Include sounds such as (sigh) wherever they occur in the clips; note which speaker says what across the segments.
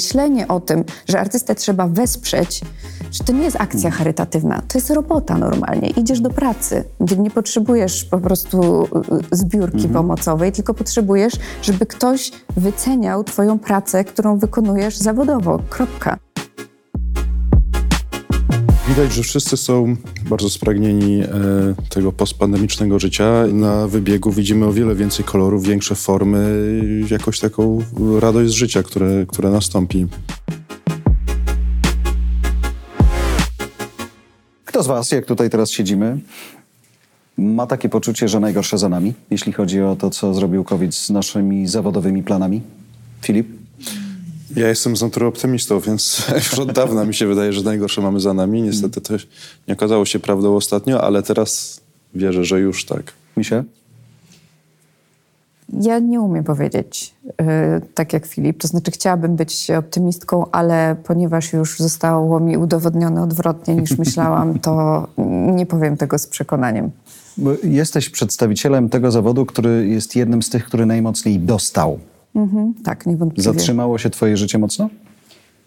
Speaker 1: Myślenie o tym, że artystę trzeba wesprzeć, że to nie jest akcja charytatywna, to jest robota normalnie. Idziesz do pracy, gdzie nie potrzebujesz po prostu y, zbiórki
Speaker 2: Mhm.
Speaker 1: pomocowej, tylko potrzebujesz, żeby ktoś wyceniał twoją pracę, którą wykonujesz zawodowo. Kropka.
Speaker 3: Widać, że wszyscy są bardzo spragnieni e, tego postpandemicznego życia. Na wybiegu widzimy o wiele więcej kolorów, większe formy, jakąś taką radość z życia, które, które nastąpi.
Speaker 2: Kto z Was, jak tutaj teraz siedzimy, ma takie poczucie, że najgorsze za nami, jeśli chodzi o to, co zrobił COVID z naszymi zawodowymi planami? Filip?
Speaker 3: Ja jestem z natury optymistą, więc (laughs) już od dawna mi się wydaje, że najgorsze mamy za nami. Niestety to nie okazało się prawdą ostatnio, ale teraz wierzę, że już tak.
Speaker 2: Misie?
Speaker 1: Ja nie umiem powiedzieć e, tak jak Filip. To znaczy, chciałabym być optymistką, ale ponieważ już zostało mi udowodnione odwrotnie niż (laughs) myślałam, to nie powiem tego z przekonaniem.
Speaker 2: Bo jesteś przedstawicielem tego zawodu, który jest jednym z tych, który najmocniej dostał.
Speaker 1: Mhm, tak, niewątpliwie.
Speaker 2: Zatrzymało się Twoje życie mocno?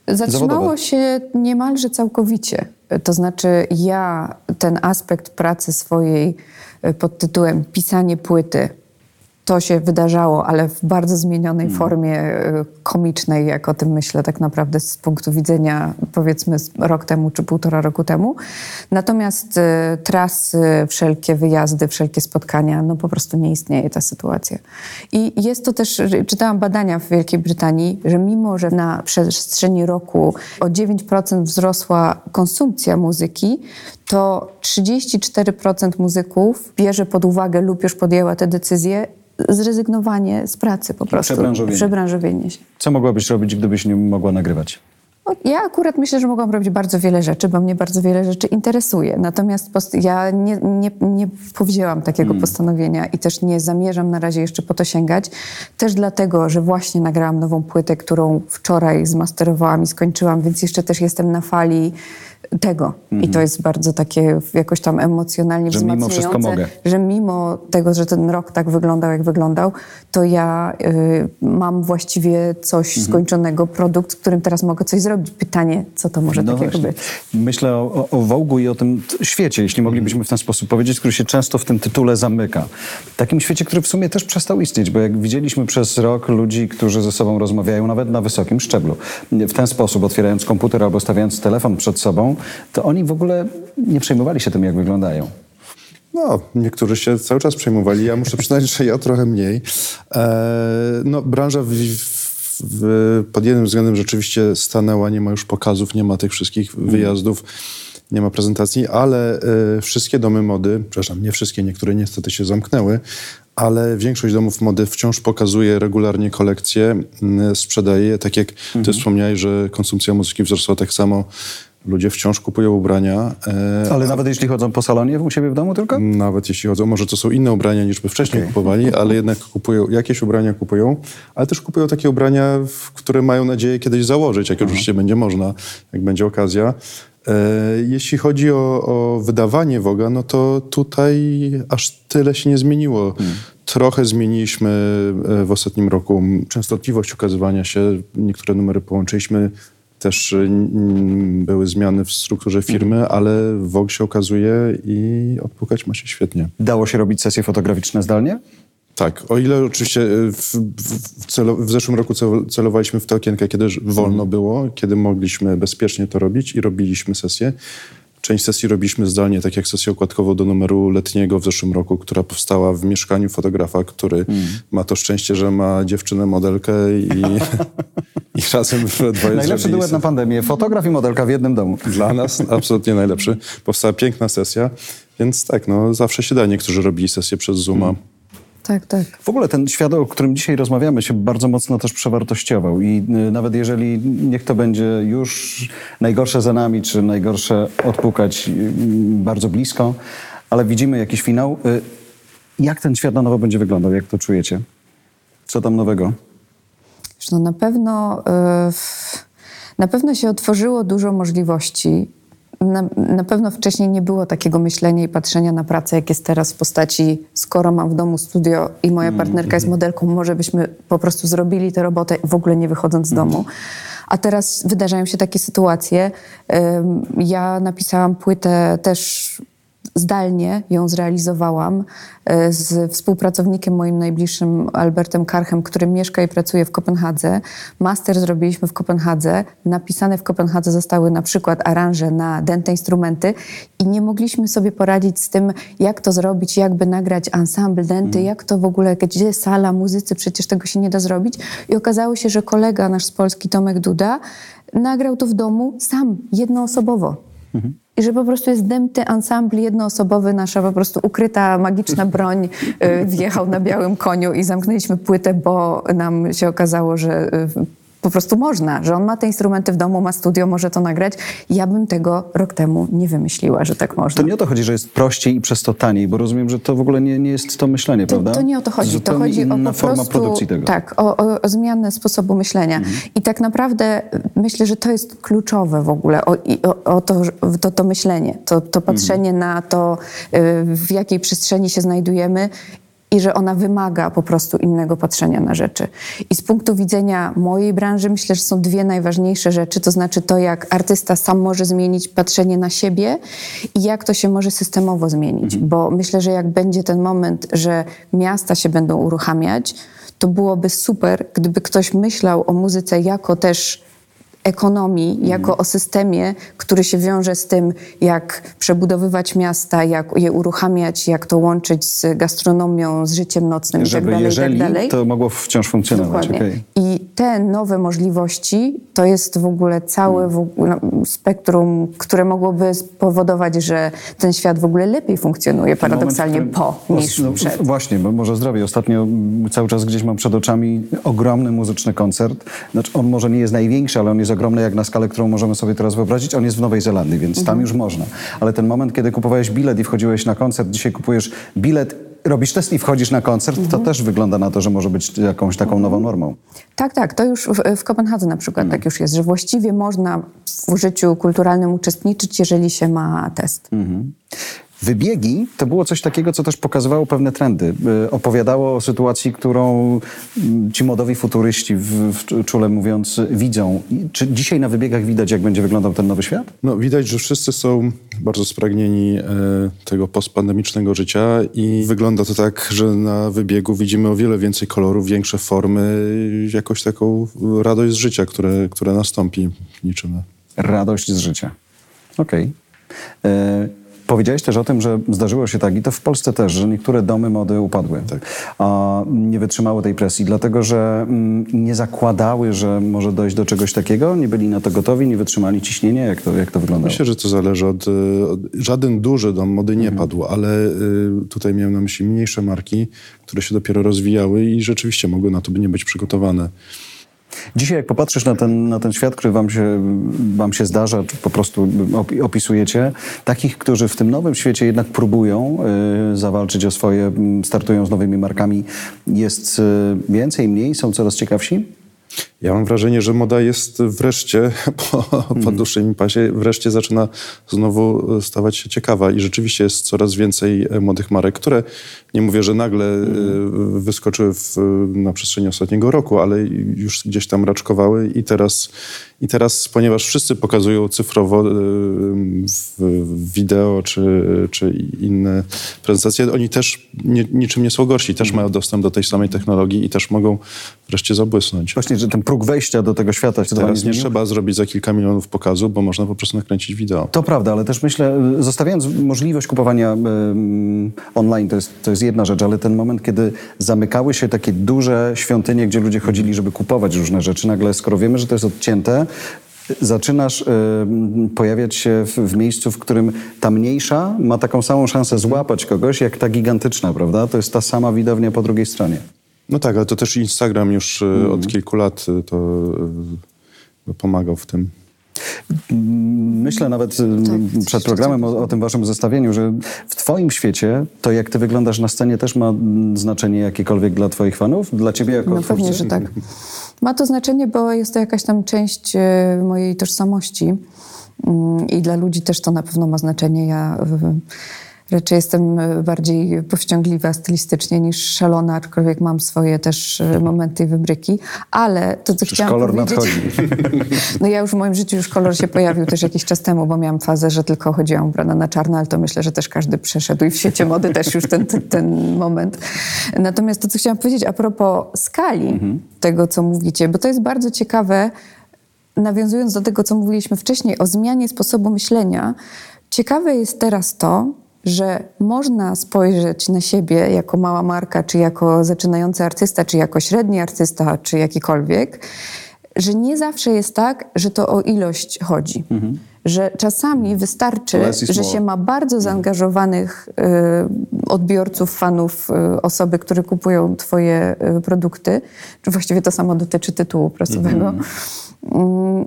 Speaker 1: Zatrzymało
Speaker 2: zawodowe?
Speaker 1: się niemalże całkowicie. To znaczy, ja ten aspekt pracy swojej e, pod tytułem pisanie płyty, to się wydarzało, ale w bardzo zmienionej
Speaker 2: Mm.
Speaker 1: formie e, komicznej, jak o tym myślę tak naprawdę z punktu widzenia powiedzmy rok temu czy półtora roku temu. Natomiast e, trasy, wszelkie wyjazdy, wszelkie spotkania, no po prostu nie istnieje ta sytuacja. I jest to też, czytałam badania w Wielkiej Brytanii, że mimo, że na przestrzeni roku o 9% wzrosła konsumpcja muzyki, to 34% muzyków bierze pod uwagę lub już podjęła tę decyzję zrezygnowanie z pracy po prostu.
Speaker 2: Przebranżowienie.
Speaker 1: Przebranżowienie się.
Speaker 2: Co mogłabyś robić, gdybyś nie mogła nagrywać?
Speaker 1: O, Ja akurat myślę, że mogłam robić bardzo wiele rzeczy, bo mnie bardzo wiele rzeczy interesuje. Natomiast ja nie, nie, nie powzięłam takiego postanowienia i też nie zamierzam na razie jeszcze po to sięgać. Też dlatego, że właśnie nagrałam nową płytę, którą wczoraj zmasterowałam i skończyłam, więc jeszcze też jestem na fali tego. I to jest bardzo takie jakoś tam emocjonalnie
Speaker 2: Że mimo wszystko
Speaker 1: wzmacniające,
Speaker 2: mogę.
Speaker 1: że mimo tego, że ten rok tak wyglądał, jak wyglądał, to ja y, mam właściwie coś
Speaker 2: Mhm.
Speaker 1: skończonego, produkt, z którym teraz mogę coś zrobić. Pytanie, co to może
Speaker 2: No
Speaker 1: takiego
Speaker 2: właśnie.
Speaker 1: być?
Speaker 2: Myślę o, o, Wołgu i o tym świecie, jeśli moglibyśmy w ten sposób powiedzieć, który się często w tym tytule zamyka. Takim świecie, który w sumie też przestał istnieć, bo jak widzieliśmy przez rok ludzi, którzy ze sobą rozmawiają nawet na wysokim szczeblu, w ten sposób, otwierając komputer albo stawiając telefon przed sobą, to oni w ogóle nie przejmowali się tym, jak wyglądają.
Speaker 3: No, niektórzy się cały czas przejmowali. Ja muszę przyznać, że ja trochę mniej. E, no, branża w, w, pod jednym względem rzeczywiście stanęła, nie ma już pokazów, nie ma tych wszystkich wyjazdów, nie ma prezentacji, ale e, wszystkie domy mody, przepraszam, nie wszystkie, niektóre niestety się zamknęły, ale większość domów mody wciąż pokazuje regularnie kolekcje, sprzedaje je. Tak jak ty wspomniałeś, że konsumpcja muzyki wzrosła tak samo, ludzie wciąż kupują ubrania. e,
Speaker 2: Ale nawet jeśli chodzą po salonie u siebie w domu tylko?
Speaker 3: nawet jeśli chodzą, może to są inne ubrania niż by wcześniej
Speaker 2: Okej.
Speaker 3: kupowali, ale jednak kupują, jakieś ubrania kupują, ale też kupują takie ubrania, które mają nadzieję kiedyś założyć, jak oczywiście będzie można, jak będzie okazja. E, jeśli chodzi o, o wydawanie Woga, no to tutaj aż tyle się nie zmieniło. Trochę zmieniliśmy e, w ostatnim roku częstotliwość ukazywania się, niektóre numery połączyliśmy też y, były zmiany w strukturze firmy, ale WOG się okazuje i odpukać ma się świetnie.
Speaker 2: Dało się robić sesje fotograficzne zdalnie?
Speaker 3: Tak, o ile oczywiście y, w, w, celo, w zeszłym roku cel- celowaliśmy w te okienka, kiedy wolno było, kiedy mogliśmy bezpiecznie to robić i robiliśmy sesje. Część sesji robiliśmy zdalnie, tak jak sesję okładkową do numeru letniego w zeszłym roku, która powstała w mieszkaniu fotografa, który ma to szczęście, że ma dziewczynę modelkę i, (laughs) (laughs) i razem we dwoje
Speaker 2: Najlepszy duet na pandemię. Fotograf i modelka w jednym domu.
Speaker 3: Dla nas absolutnie najlepszy. Powstała piękna sesja, więc tak, no zawsze się da. Niektórzy robili sesję przez Zooma.
Speaker 1: Tak, tak.
Speaker 2: W ogóle ten świat, o którym dzisiaj rozmawiamy, się bardzo mocno też przewartościował i y, nawet jeżeli niech to będzie już najgorsze za nami, czy najgorsze odpukać y, bardzo blisko, ale widzimy jakiś finał. y, Jak ten świat na nowo będzie wyglądał? Jak to czujecie? Co tam nowego?
Speaker 1: No na pewno, w- na pewno się otworzyło dużo możliwości. Na, na pewno wcześniej nie było takiego myślenia i patrzenia na pracę, jak jest teraz w postaci, skoro mam w domu studio i moja partnerka jest modelką, może byśmy po prostu zrobili tę robotę w ogóle nie wychodząc z domu. A teraz wydarzają się takie sytuacje. Ja napisałam płytę też zdalnie, ją zrealizowałam e, z współpracownikiem moim najbliższym, Albertem Karchem, który mieszka i pracuje w Kopenhadze. Master zrobiliśmy w Kopenhadze. Napisane w Kopenhadze zostały na przykład aranże na dęte instrumenty i nie mogliśmy sobie poradzić z tym, jak to zrobić, jakby nagrać ensemble denty, jak to w ogóle, gdzie sala, muzycy, przecież tego się nie da zrobić. I okazało się, że kolega nasz z Polski, Tomek Duda, nagrał to w domu sam, jednoosobowo. I że po prostu jest dęty ensemble jednoosobowy, nasza po prostu ukryta magiczna broń y, wjechał na białym koniu i zamknęliśmy płytę, bo nam się okazało, że y, po prostu można, że on ma te instrumenty w domu, ma studio, może to nagrać. Ja bym tego rok temu nie wymyśliła, że tak można.
Speaker 2: To nie o to chodzi, że jest prościej i przez to taniej, bo rozumiem, że to w ogóle nie, nie jest to myślenie,
Speaker 1: To,
Speaker 2: prawda?
Speaker 1: to nie o to chodzi. To chodzi o po
Speaker 2: forma
Speaker 1: prostu,
Speaker 2: produkcji tego. Mhm.
Speaker 1: Tak, o, o, o zmianę sposobu myślenia. I tak naprawdę myślę, że to jest kluczowe w ogóle, o, o, to, to, to myślenie, to, to patrzenie
Speaker 2: Mhm.
Speaker 1: na to, y, w jakiej przestrzeni się znajdujemy i że ona wymaga po prostu innego patrzenia na rzeczy. I z punktu widzenia mojej branży myślę, że są dwie najważniejsze rzeczy, to znaczy to, jak artysta sam może zmienić patrzenie na siebie i jak to się może systemowo zmienić. Bo myślę, że jak będzie ten moment, że miasta się będą uruchamiać, to byłoby super, gdyby ktoś myślał o muzyce jako też ekonomii, jako o systemie, który się wiąże z tym, jak przebudowywać miasta, jak je uruchamiać, jak to łączyć z gastronomią, z życiem nocnym
Speaker 2: Żeby
Speaker 1: tak dalej,
Speaker 2: jeżeli,
Speaker 1: i tak dalej.
Speaker 2: to mogło wciąż funkcjonować. Okej.
Speaker 1: I te nowe możliwości to jest w ogóle całe w ogóle spektrum, które mogłoby spowodować, że ten świat w ogóle lepiej funkcjonuje paradoksalnie
Speaker 2: Moment,
Speaker 1: po niż
Speaker 2: no,
Speaker 1: przed.
Speaker 2: Właśnie, bo może zdrowie. Ostatnio mm, cały czas gdzieś mam przed oczami ogromny muzyczny koncert. Znaczy, on może nie jest największy, ale on jest ogromny jak na skalę, którą możemy sobie teraz wyobrazić. On jest w Nowej Zelandii, więc
Speaker 1: Mhm.
Speaker 2: tam już można. Ale ten moment, kiedy kupowałeś bilet i wchodziłeś na koncert, dzisiaj kupujesz bilet, robisz test i wchodzisz na koncert,
Speaker 1: Mhm.
Speaker 2: to też wygląda na to, że może być jakąś taką nową normą.
Speaker 1: Tak, tak. To już w, w Kopenhadze na przykład tak już jest, że właściwie można w życiu kulturalnym uczestniczyć, jeżeli się ma test.
Speaker 2: Wybiegi to było coś takiego, co też pokazywało pewne trendy. Y, Opowiadało o sytuacji, którą mm, ci modowi futuryści, w, w czule mówiąc, widzą. Czy dzisiaj na wybiegach widać, jak będzie wyglądał ten nowy świat?
Speaker 3: No, widać, że wszyscy są bardzo spragnieni e, tego postpandemicznego życia i wygląda to tak, że na wybiegu widzimy o wiele więcej kolorów, większe formy, jakąś taką radość z życia, które, które nastąpi niczym.
Speaker 2: Radość z życia. Okej. E, Powiedziałeś też o tym, że zdarzyło się tak, i to w Polsce też, że niektóre domy mody upadły.
Speaker 3: Tak.
Speaker 2: A nie wytrzymały tej presji, dlatego że mm, nie zakładały, że może dojść do czegoś takiego, nie byli na to gotowi, nie wytrzymali ciśnienia. Jak to, jak to wyglądało?
Speaker 3: Myślę, że to zależy od, od... Żaden duży dom mody nie padł, ale y, tutaj miałem na myśli mniejsze marki, które się dopiero rozwijały i rzeczywiście mogły na to by nie być przygotowane.
Speaker 2: Dzisiaj jak popatrzysz na ten, na ten świat, który wam się, wam się zdarza, czy po prostu opi- opisujecie, takich, którzy w tym nowym świecie jednak próbują y, zawalczyć o swoje, startują z nowymi markami, jest y, więcej, mniej, są coraz ciekawsi?
Speaker 3: Ja mam wrażenie, że moda jest wreszcie, (laughs) po, po dłuższym pasie, wreszcie zaczyna znowu stawać się ciekawa i rzeczywiście jest coraz więcej e, młodych marek, które nie mówię, że nagle e, wyskoczyły w, na przestrzeni ostatniego roku, ale już gdzieś tam raczkowały i teraz, i teraz ponieważ wszyscy pokazują cyfrowo e, w, wideo czy, czy inne prezentacje, oni też nie, niczym nie są gorsi, też mają dostęp do tej samej technologii i też mogą wreszcie zabłysnąć.
Speaker 2: Właśnie, że ten próg wejścia do tego świata się
Speaker 3: Teraz nie trzeba zrobić za kilka milionów pokazu, bo można po prostu nakręcić wideo.
Speaker 2: To prawda, ale też myślę, y, zostawiając możliwość kupowania ym, online, to jest, to jest jedna rzecz, ale ten moment, kiedy zamykały się takie duże świątynie, gdzie ludzie chodzili, żeby kupować różne rzeczy, nagle skoro wiemy, że to jest odcięte, y, zaczynasz ym, pojawiać się w, w miejscu, w którym ta mniejsza ma taką samą szansę złapać kogoś, jak ta gigantyczna, prawda? To jest ta sama widownia po drugiej stronie.
Speaker 3: No tak, ale to też Instagram już e, od kilku lat e, to e, pomagał w tym.
Speaker 2: Myślę nawet y, przed programem o, o tym waszym zestawieniu, że w twoim świecie to, jak ty wyglądasz na scenie, też ma mm, znaczenie jakiekolwiek dla twoich fanów? Dla ciebie jako
Speaker 1: No pewnie,
Speaker 2: twórcy?
Speaker 1: że tak. Ma to znaczenie, bo jest to jakaś tam część mojej tożsamości Mm, i dla ludzi też to na pewno ma znaczenie. Ja Raczej jestem e, bardziej powściągliwa stylistycznie niż szalona, aczkolwiek mam swoje też e, momenty i wybryki. Ale to, co
Speaker 2: Przecież
Speaker 1: chciałam
Speaker 2: kolor
Speaker 1: powiedzieć...
Speaker 2: nadchodzi. (laughs)
Speaker 1: No ja już w moim życiu już kolor się pojawił też jakiś czas temu, bo miałam fazę, że tylko chodziłam ubrana na czarno, ale to myślę, że też każdy przeszedł i w świecie mody też już ten, ten, ten moment. Natomiast to, co chciałam powiedzieć a propos skali tego, co mówicie, bo to jest bardzo ciekawe, nawiązując do tego, co mówiliśmy wcześniej o zmianie sposobu myślenia, ciekawe jest teraz to, że można spojrzeć na siebie jako mała marka, czy jako zaczynający artysta, czy jako średni artysta, czy jakikolwiek, że nie zawsze jest tak, że to o ilość chodzi. Że czasami wystarczy, że się ma bardzo zaangażowanych y, odbiorców, fanów, y, osoby, które kupują twoje y, produkty, czy właściwie to samo dotyczy tytułu prasowego. Mm,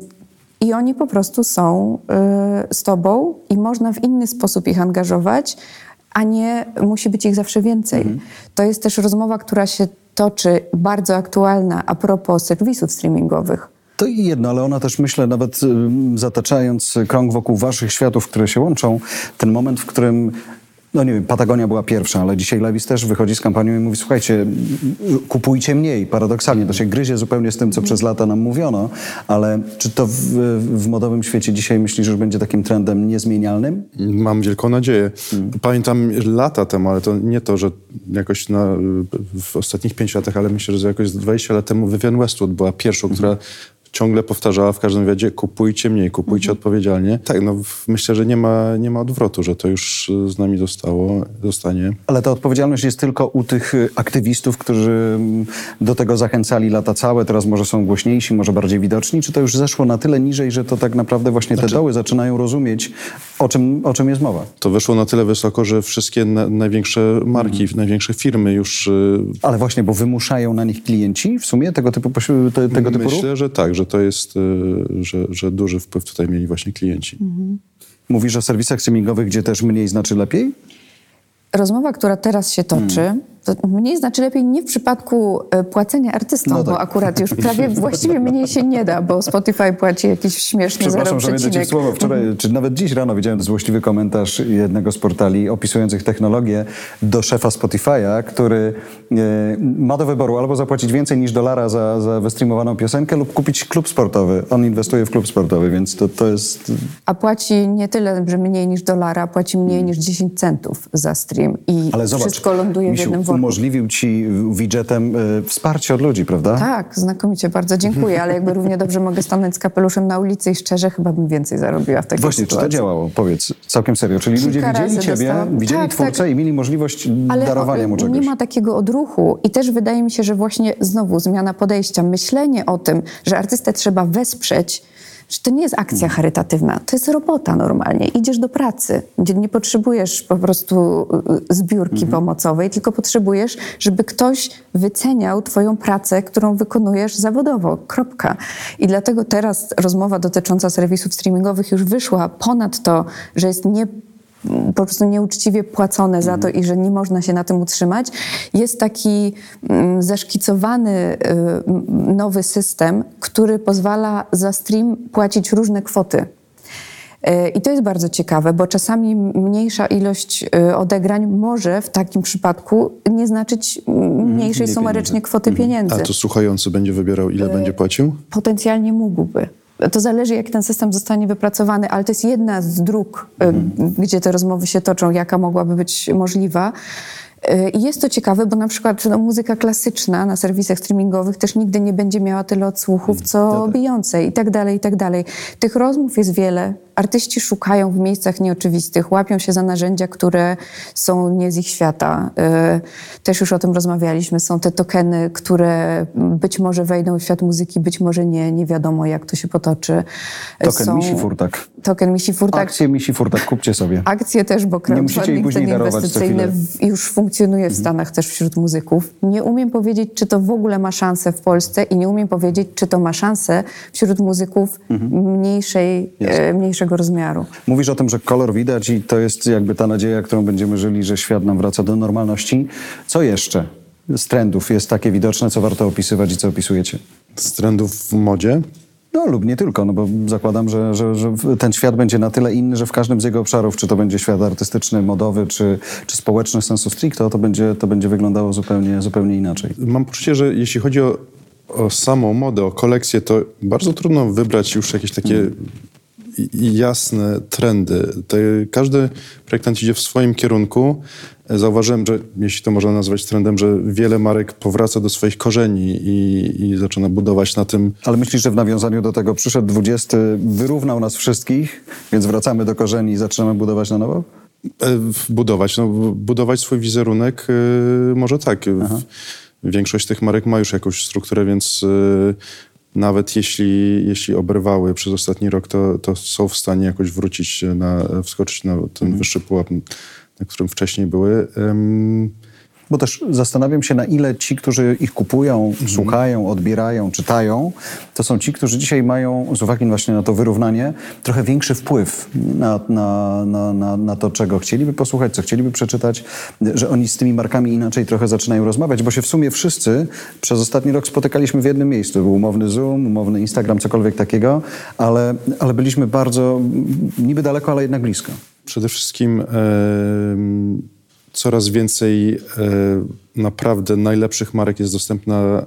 Speaker 1: I oni po prostu są y, z tobą i można w inny sposób ich angażować, a nie musi być ich zawsze więcej. To jest też rozmowa, która się toczy, bardzo aktualna a propos serwisów streamingowych.
Speaker 2: To i jedno, ale ona też myślę, nawet ym, zataczając krąg wokół waszych światów, które się łączą, ten moment, w którym no nie wiem, Patagonia była pierwsza, ale dzisiaj Levis też wychodzi z kampanią i mówi, słuchajcie, kupujcie mniej. Paradoksalnie, to się gryzie zupełnie z tym, co przez lata nam mówiono, ale czy to w, w modowym świecie dzisiaj myślisz, że będzie takim trendem niezmienialnym?
Speaker 3: Mam wielką nadzieję. Pamiętam lata temu, ale to nie to, że jakoś na, w ostatnich pięciu latach, ale myślę, że jakoś z 20 lat temu Vivian Westwood była pierwszą, która ciągle powtarzała w każdym wywiadzie kupujcie mniej, kupujcie odpowiedzialnie. Tak, no myślę, że nie ma, nie ma odwrotu, że to już y, z nami zostało, zostanie.
Speaker 2: Ale ta odpowiedzialność jest tylko u tych y, aktywistów, którzy mm, do tego zachęcali lata całe, teraz może są głośniejsi, może bardziej widoczni, czy to już zeszło na tyle niżej, że to tak naprawdę właśnie te doły zaczynają rozumieć, o czym, o czym jest mowa?
Speaker 3: To weszło na tyle wysoko, że wszystkie na, największe marki, największe firmy już y,
Speaker 2: Ale właśnie, bo wymuszają na nich klienci w sumie tego typu, te, tego typu ruch?
Speaker 3: Myślę, że tak, że to jest, y, że, że duży wpływ tutaj mieli właśnie klienci.
Speaker 2: Mówisz o serwisach streamingowych, gdzie też mniej znaczy lepiej?
Speaker 1: Rozmowa, która teraz się toczy,
Speaker 2: Hmm.
Speaker 1: To mniej znaczy lepiej nie w przypadku e, płacenia artystom,
Speaker 2: No tak.
Speaker 1: bo akurat już (laughs) prawie właściwie mniej się nie da, bo Spotify płaci jakiś śmieszny
Speaker 2: Przepraszam, że ci
Speaker 1: 0,3.
Speaker 2: słowo. Wczoraj, czy nawet dziś rano widziałem złośliwy komentarz jednego z portali opisujących technologię do szefa Spotify'a, który e, ma do wyboru albo zapłacić więcej niż dolara za, za wystreamowaną piosenkę lub kupić klub sportowy. On inwestuje w klub sportowy, więc to, to jest...
Speaker 1: A płaci nie tyle, że mniej niż dolara, płaci mniej niż 10 centów za stream i
Speaker 2: Hmm. Zobacz,
Speaker 1: wszystko ląduje w jednym.
Speaker 2: Umożliwił ci widgetem e, wsparcie od ludzi, prawda?
Speaker 1: Tak, znakomicie, bardzo dziękuję, ale jakby równie dobrze mogę stanąć z kapeluszem na ulicy i szczerze chyba bym więcej zarobiła w takiej
Speaker 2: Właśnie, czy to
Speaker 1: sytuacji.
Speaker 2: działało? Powiedz, całkiem serio. Czyli ludzie
Speaker 1: Kilka
Speaker 2: widzieli
Speaker 1: razy
Speaker 2: ciebie,
Speaker 1: dostałam-
Speaker 2: widzieli
Speaker 1: Tak,
Speaker 2: twórcę
Speaker 1: tak.
Speaker 2: i mieli możliwość
Speaker 1: Ale
Speaker 2: darowania mu czegoś.
Speaker 1: nie ma takiego odruchu i też wydaje mi się, że właśnie znowu zmiana podejścia, myślenie o tym, że artystę trzeba wesprzeć, to nie jest akcja charytatywna, to jest robota normalnie. Idziesz do pracy, gdzie nie potrzebujesz po prostu y, zbiórki pomocowej, tylko potrzebujesz, żeby ktoś wyceniał twoją pracę, którą wykonujesz zawodowo. Kropka. I dlatego teraz rozmowa dotycząca serwisów streamingowych już wyszła ponad to, że jest nie po prostu nieuczciwie płacone za to i że nie można się na tym utrzymać. Jest taki mm, zaszkicowany y, nowy system, który pozwala za stream płacić różne kwoty. Y, I to jest bardzo ciekawe, bo czasami mniejsza ilość y, odegrań może w takim przypadku nie znaczyć mm, mniejszej
Speaker 2: mniej
Speaker 1: sumarycznie kwoty pieniędzy.
Speaker 3: A to słuchający będzie wybierał, ile będzie płacił?
Speaker 1: Potencjalnie mógłby. To zależy, jak ten system zostanie wypracowany, ale to jest jedna z dróg, y, gdzie te rozmowy się toczą, jaka mogłaby być możliwa. Y, I jest to ciekawe, bo na przykład no, muzyka klasyczna na serwisach streamingowych też nigdy nie będzie miała tyle odsłuchów, co Beyoncé i tak dalej, i tak dalej. Tych rozmów jest wiele. Artyści szukają w miejscach nieoczywistych, łapią się za narzędzia, które są nie z ich świata. Y, Też już o tym rozmawialiśmy. Są te tokeny, które być może wejdą w świat muzyki, być może nie. Nie wiadomo, jak to się potoczy.
Speaker 2: Token
Speaker 1: Są-
Speaker 2: Misi Furtak.
Speaker 1: Token Misi Furtak.
Speaker 2: Akcje Misi Furtak, kupcie sobie.
Speaker 1: Akcje też, bo crowdfunding ten inwestycyjny już funkcjonuje w Stanach też wśród muzyków. Nie umiem powiedzieć, czy to w ogóle ma szansę w Polsce i nie umiem powiedzieć, czy to ma szansę wśród muzyków mniejszej, e, mniejszego rozmiaru.
Speaker 2: Mówisz o tym, że kolor widać i to jest jakby ta nadzieja, którą będziemy żyli, że świat nam wraca do normalności. Co jeszcze z trendów jest takie widoczne, co warto opisywać i co opisujecie?
Speaker 3: Z trendów w modzie?
Speaker 2: No lub nie tylko, no bo zakładam, że, że, że ten świat będzie na tyle inny, że w każdym z jego obszarów, czy to będzie świat artystyczny, modowy, czy, czy społeczny sensu stricto, to będzie, to będzie wyglądało zupełnie, zupełnie inaczej.
Speaker 3: Mam poczucie, że jeśli chodzi o, o samą modę, o kolekcję, to bardzo trudno wybrać już jakieś takie i- jasne trendy. Każdy projektant idzie w swoim kierunku. Zauważyłem, że jeśli to można nazwać trendem, że wiele marek powraca do swoich korzeni i, i zaczyna budować na tym.
Speaker 2: Ale myślisz, że w nawiązaniu do tego przyszedł 20, wyrównał nas wszystkich, więc wracamy do korzeni i zaczynamy budować na nowo?
Speaker 3: e, budować, no, budować swój wizerunek, e, może tak. W- Większość tych marek ma już jakąś strukturę, więc e, nawet jeśli, jeśli obrywały przez ostatni rok, to, to są w stanie jakoś wrócić na, wskoczyć na ten wyższy pułap, na którym wcześniej były. Em,
Speaker 2: Bo też zastanawiam się, na ile ci, którzy ich kupują, słuchają, odbierają, czytają, to są ci, którzy dzisiaj mają, z uwagi właśnie na to wyrównanie, trochę większy wpływ na, na, na, na, na to, czego chcieliby posłuchać, co chcieliby przeczytać, że oni z tymi markami inaczej trochę zaczynają rozmawiać, bo się w sumie wszyscy przez ostatni rok spotykaliśmy w jednym miejscu. Był umowny Zoom, umowny Instagram, cokolwiek takiego, ale, ale byliśmy bardzo, niby daleko, ale jednak blisko.
Speaker 3: Przede wszystkim em, coraz więcej e, naprawdę najlepszych marek jest dostępna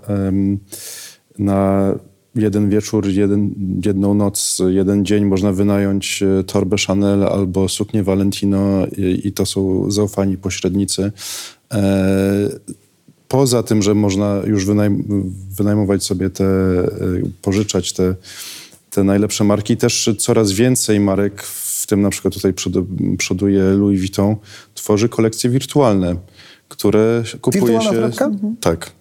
Speaker 3: na jeden wieczór, jeden, jedną noc, jeden dzień można wynająć e, torbę Chanel albo suknię Valentino i, i to są zaufani pośrednicy. E, Poza tym, że można już wynajm- wynajmować sobie te, pożyczać te, te najlepsze marki, też coraz więcej marek, w tym na przykład tutaj przod- przoduje Louis Vuitton, tworzy kolekcje wirtualne, które kupuje
Speaker 2: Wirtualna
Speaker 3: się...
Speaker 2: torebka?
Speaker 3: Tak.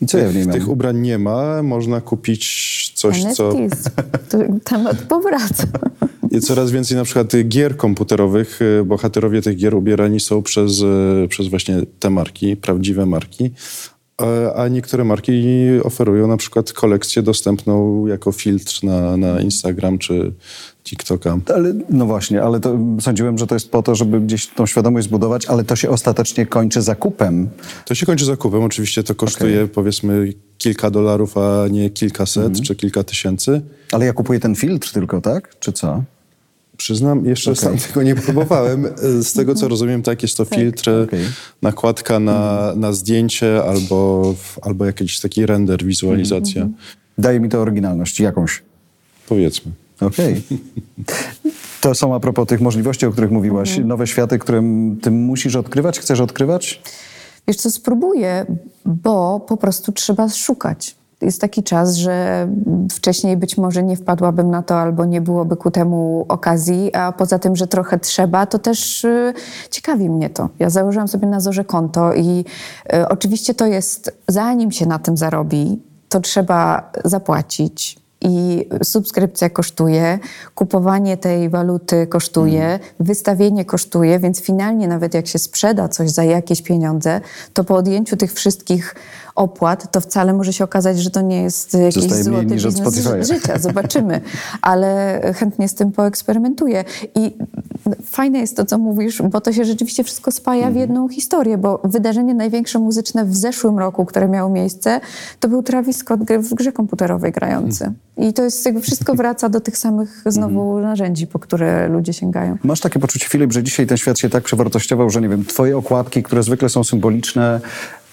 Speaker 2: I co ja w niej mam?
Speaker 3: Tych ubrań nie ma, można kupić coś, co...
Speaker 1: NFTs. Tu Temat powraca. (laughs)
Speaker 3: I coraz więcej na przykład gier komputerowych, y, bohaterowie tych gier ubierani są przez, y, przez właśnie te marki, prawdziwe marki, a- niektóre marki oferują na przykład kolekcję dostępną jako filtr na, na Instagram czy TikToka.
Speaker 2: Ale, no właśnie, ale to sądziłem, że to jest po to, żeby gdzieś tą świadomość zbudować, ale to się ostatecznie kończy zakupem.
Speaker 3: To się kończy zakupem, oczywiście to kosztuje powiedzmy kilka dolarów, a nie kilkaset
Speaker 2: Mhm.
Speaker 3: czy kilka tysięcy.
Speaker 2: Ale ja kupuję ten filtr tylko, tak? Czy co?
Speaker 3: Przyznam, jeszcze sam tego nie próbowałem. Z tego, co rozumiem, tak, jest to filtr,
Speaker 2: Okej.
Speaker 3: nakładka na, na zdjęcie albo, albo jakiś taki render, wizualizacja.
Speaker 2: Daje mi to oryginalność jakąś.
Speaker 3: Powiedzmy.
Speaker 2: Okej. To są a propos tych możliwości, o których mówiłaś. Nowe światy, które ty musisz odkrywać, chcesz odkrywać?
Speaker 1: Wiesz co, spróbuję, bo po prostu trzeba szukać. Jest taki czas, że wcześniej być może nie wpadłabym na to, albo nie byłoby ku temu okazji, a poza tym, że trochę trzeba, to też y, ciekawi mnie to. Ja założyłam sobie na Zorze konto i y, oczywiście to jest, zanim się na tym zarobi, to trzeba zapłacić. I subskrypcja kosztuje, kupowanie tej waluty kosztuje, wystawienie kosztuje, więc finalnie nawet jak się sprzeda coś za jakieś pieniądze, to po odjęciu tych wszystkich opłat, to wcale może się okazać, że to nie jest jakiś
Speaker 2: Zostaje mniej
Speaker 1: złoty
Speaker 2: od
Speaker 1: biznes życia. Zobaczymy. Ale chętnie z tym poeksperymentuję. I fajne jest to, co mówisz, bo to się rzeczywiście wszystko spaja
Speaker 2: Mhm.
Speaker 1: w jedną historię, bo wydarzenie największe muzyczne w zeszłym roku, które miało miejsce, to był Travis Scott w grze komputerowej grający.
Speaker 2: Mhm.
Speaker 1: I to jest jakby wszystko wraca do tych samych znowu narzędzi, po które ludzie sięgają.
Speaker 2: Masz takie poczucie, Filip, że dzisiaj ten świat się tak przewartościował, że nie wiem, twoje okładki, które zwykle są symboliczne,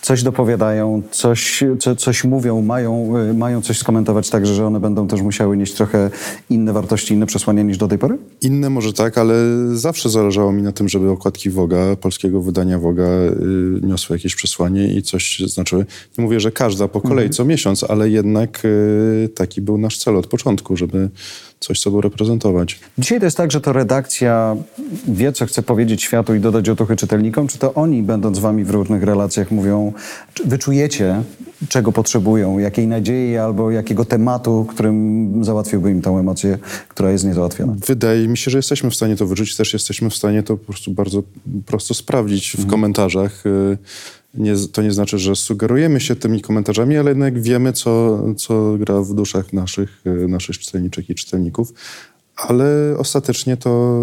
Speaker 2: coś dopowiadają, coś, co, coś mówią, mają, y, mają coś skomentować także, że one będą też musiały nieść trochę inne wartości, inne przesłania niż do tej pory?
Speaker 3: Inne może tak, ale zawsze zależało mi na tym, żeby okładki Woga, polskiego wydania Woga y, niosły jakieś przesłanie i coś znaczyły. Nie mówię, że każda po kolei co miesiąc, ale jednak y, taki był nasz cel od początku, żeby coś sobą reprezentować.
Speaker 2: Dzisiaj to jest tak, że to redakcja wie, co chce powiedzieć światu i dodać otuchy czytelnikom, czy to oni, będąc z wami w różnych relacjach, mówią, wyczujecie, czego potrzebują, jakiej nadziei albo jakiego tematu, którym załatwiłby im tę emocję, która jest niezałatwiona?
Speaker 3: Wydaje mi się, że jesteśmy w stanie to wyczuć, też jesteśmy w stanie to po prostu bardzo prosto sprawdzić w komentarzach. Nie, to nie znaczy, że sugerujemy się tymi komentarzami, ale jednak wiemy, co, co gra w duszach naszych, y, naszych czytelniczek i czytelników. ale ostatecznie to,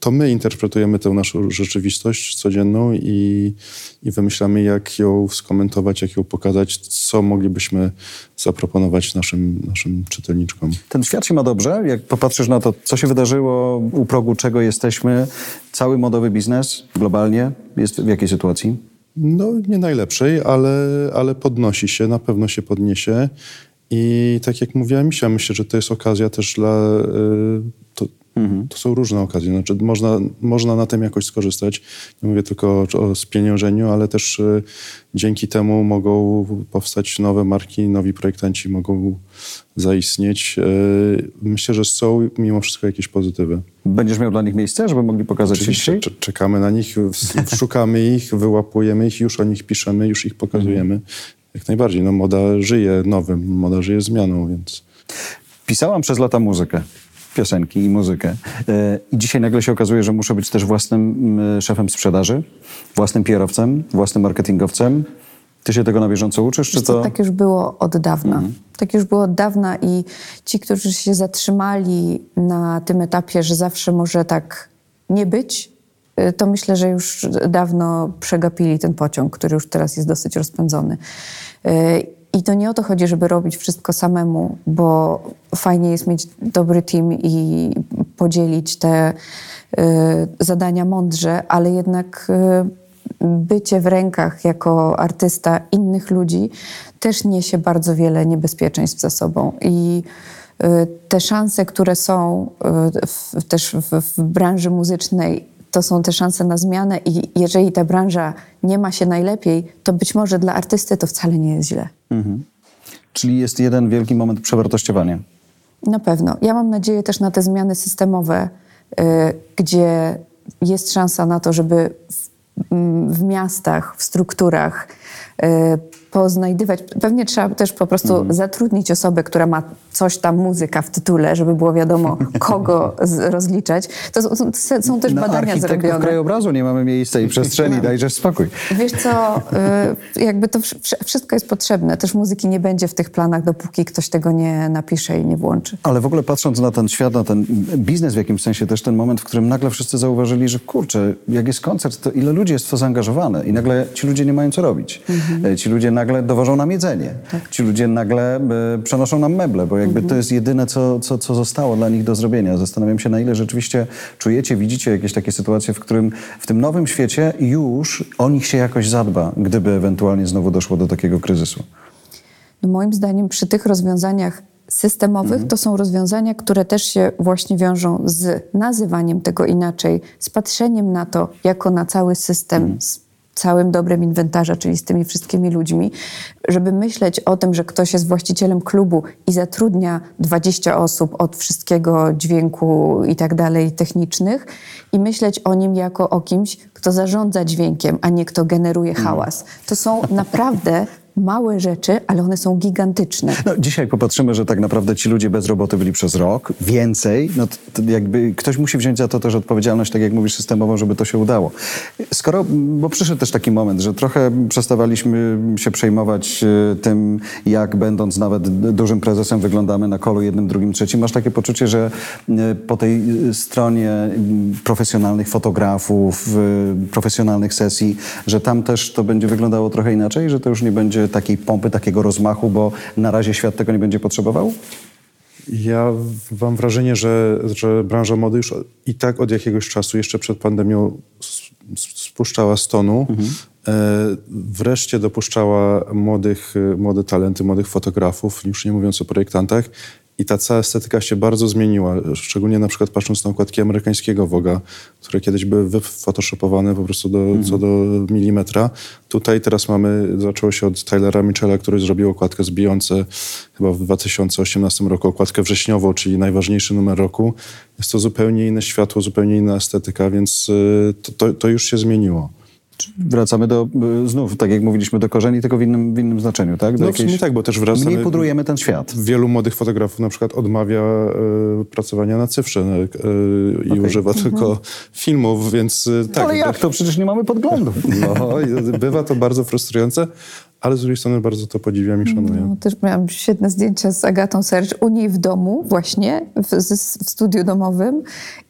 Speaker 3: to my interpretujemy tę naszą rzeczywistość codzienną i, i wymyślamy, jak ją skomentować, jak ją pokazać, co moglibyśmy zaproponować naszym, naszym czytelniczkom.
Speaker 2: Ten świat się ma dobrze, jak popatrzysz na to, co się wydarzyło, u progu czego jesteśmy, cały modowy biznes globalnie jest w jakiej sytuacji?
Speaker 3: No, nie najlepszej, ale, ale podnosi się, na pewno się podniesie. I tak jak mówiła myślę, że to jest okazja też dla... y, To, to są różne okazje. Znaczy, można, można na tym jakoś skorzystać. Nie mówię tylko o, spieniężeniu, ale też y, dzięki temu mogą powstać nowe marki, nowi projektanci mogą zaistnieć. Y, Myślę, że są mimo wszystko jakieś pozytywy.
Speaker 2: Będziesz miał dla nich miejsce, żeby mogli pokazać się
Speaker 3: Oczywiście cze- czekamy na nich, szukamy ich, wyłapujemy ich, już o nich piszemy, już ich pokazujemy. Jak najbardziej. No, moda żyje nowym, moda żyje zmianą, więc...
Speaker 2: Pisałam przez lata muzykę, piosenki i muzykę. E, I dzisiaj nagle się okazuje, że muszę być też własnym mm, szefem sprzedaży, własnym pierowcem, własnym marketingowcem. Ty się tego na bieżąco uczysz, czy to...
Speaker 1: Tak już było od dawna.
Speaker 2: Mhm.
Speaker 1: Tak już było od dawna i ci, którzy się zatrzymali na tym etapie, że zawsze może tak nie być, y, to myślę, że już dawno przegapili ten pociąg, który już teraz jest dosyć rozpędzony. I to nie o to chodzi, żeby robić wszystko samemu, bo fajnie jest mieć dobry team i podzielić te y, zadania mądrze, ale jednak y, bycie w rękach jako artysta innych ludzi też niesie bardzo wiele niebezpieczeństw za sobą. I y, te szanse, które są y, w, też w, w branży muzycznej, to są te szanse na zmianę i jeżeli ta branża nie ma się najlepiej, to być może dla artysty to wcale nie jest źle.
Speaker 2: Czyli jest jeden wielki moment przewartościowania.
Speaker 1: Na pewno. Ja mam nadzieję też na te zmiany systemowe, y, gdzie jest szansa na to, żeby w, m, w miastach, w strukturach poznajdywać. Pewnie trzeba też po prostu zatrudnić osobę, która ma coś tam muzyka w tytule, żeby było wiadomo, (laughs) kogo rozliczać. To są, są, są też
Speaker 2: Na
Speaker 1: badania zrobione.
Speaker 2: krajobrazu nie mamy miejsca i przestrzeni, (laughs) dajże spokój.
Speaker 1: Wiesz co, y, jakby to wsz- wsz- wszystko jest potrzebne. Też muzyki nie będzie w tych planach, dopóki ktoś tego nie napisze i nie włączy.
Speaker 2: Ale w ogóle patrząc na ten świat, na ten biznes w jakimś sensie, też ten moment, w którym nagle wszyscy zauważyli, że kurczę, jak jest koncert, to ile ludzi jest w to zaangażowane i nagle ci ludzie nie mają co robić. E, Ci ludzie nagle dowożą nam jedzenie. Ci ludzie nagle e, przenoszą nam meble, bo jakby to jest jedyne, co, co, co zostało dla nich do zrobienia. Zastanawiam się, na ile rzeczywiście czujecie, widzicie jakieś takie sytuacje, w którym w tym nowym świecie już o nich się jakoś zadba, gdyby ewentualnie znowu doszło do takiego kryzysu.
Speaker 1: No moim zdaniem przy tych rozwiązaniach systemowych to są rozwiązania, które też się właśnie wiążą z nazywaniem tego inaczej, z patrzeniem na to jako na cały system, z całym dobrem inwentarza, czyli z tymi wszystkimi ludźmi, żeby myśleć o tym, że ktoś jest właścicielem klubu i zatrudnia 20 osób od wszystkiego dźwięku i tak dalej technicznych i myśleć o nim jako o kimś, kto zarządza dźwiękiem, a nie kto generuje hałas. To są naprawdę małe rzeczy, ale one są gigantyczne.
Speaker 2: No, dzisiaj popatrzymy, że tak naprawdę ci ludzie bez roboty byli przez rok, więcej, no to, jakby ktoś musi wziąć za to też odpowiedzialność, tak jak mówisz, systemową, żeby to się udało. Skoro, bo przyszedł też taki moment, że trochę przestawaliśmy się przejmować e, tym, jak będąc nawet dużym prezesem wyglądamy na kolu jednym, drugim, trzecim, masz takie poczucie, że e, po tej e, stronie profesjonalnych fotografów, profesjonalnych sesji, że tam też to będzie wyglądało trochę inaczej, że to już nie będzie takiej pompy, takiego rozmachu, bo na razie świat tego nie będzie potrzebował?
Speaker 3: Ja mam wrażenie, że, że branża mody już i tak od jakiegoś czasu, jeszcze przed pandemią, spuszczała z tonu. E, wreszcie dopuszczała młodych, młode talenty, młodych fotografów, już nie mówiąc o projektantach. I ta cała estetyka się bardzo zmieniła, szczególnie na przykład patrząc na okładki amerykańskiego Voga, które kiedyś były wyfotoshopowane po prostu do, co do milimetra. Tutaj teraz mamy, zaczęło się od Tylera Mitchella, który zrobił okładkę z Beyoncé chyba w 2018 roku, okładkę wrześniową, czyli najważniejszy numer roku. Jest to zupełnie inne światło, zupełnie inna estetyka, więc y, to, to, to już się zmieniło.
Speaker 2: Wracamy do, y, znów, tak jak mówiliśmy, do korzeni, tylko w innym, w innym znaczeniu, tak? Do
Speaker 3: No sumie tak, bo też wracamy...
Speaker 2: Mniej pudrujemy ten świat.
Speaker 3: Wielu młodych fotografów na przykład odmawia e, pracowania na cyfrze e, i używa tylko filmów, więc e, tak.
Speaker 2: Ale jak to? Przecież nie mamy podglądu.
Speaker 3: No, bywa to bardzo frustrujące, ale z drugiej strony bardzo to podziwiam i szanuję.
Speaker 1: No, też miałam świetne zdjęcia z Agatą Sercz u niej w domu właśnie, w, w studiu domowym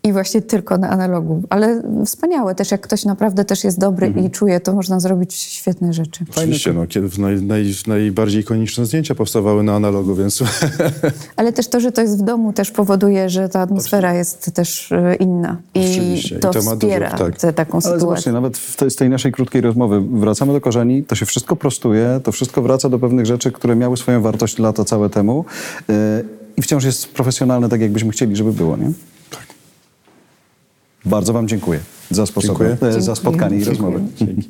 Speaker 1: i właśnie tylko na analogu. Ale wspaniałe też, jak ktoś naprawdę też jest dobry
Speaker 3: Mhm.
Speaker 1: i czuje, to można zrobić świetne rzeczy.
Speaker 3: Oczywiście, no, kiedy w naj, naj, najbardziej ikoniczne zdjęcia powstawały na analogu, więc (laughs)
Speaker 1: Ale też to, że to jest w domu też powoduje, że ta atmosfera jest też e, inna. I
Speaker 3: Oczywiście. I
Speaker 1: to
Speaker 3: to ma dużo-
Speaker 1: wspiera
Speaker 3: tak.
Speaker 1: tę taką
Speaker 2: Ale
Speaker 1: sytuację.
Speaker 2: zobaczcie, nawet w tej, z tej naszej krótkiej rozmowy wracamy do korzeni, to się wszystko prostuje, to wszystko wraca do pewnych rzeczy, które miały swoją wartość lata całe temu yy, i wciąż jest profesjonalne tak, jakbyśmy chcieli, żeby było, nie? Tak. Bardzo wam dziękuję za sposoby,
Speaker 3: Dziękuję.
Speaker 2: e, za spotkanie i
Speaker 1: Dziękuję.
Speaker 2: rozmowę.
Speaker 3: Dzięki.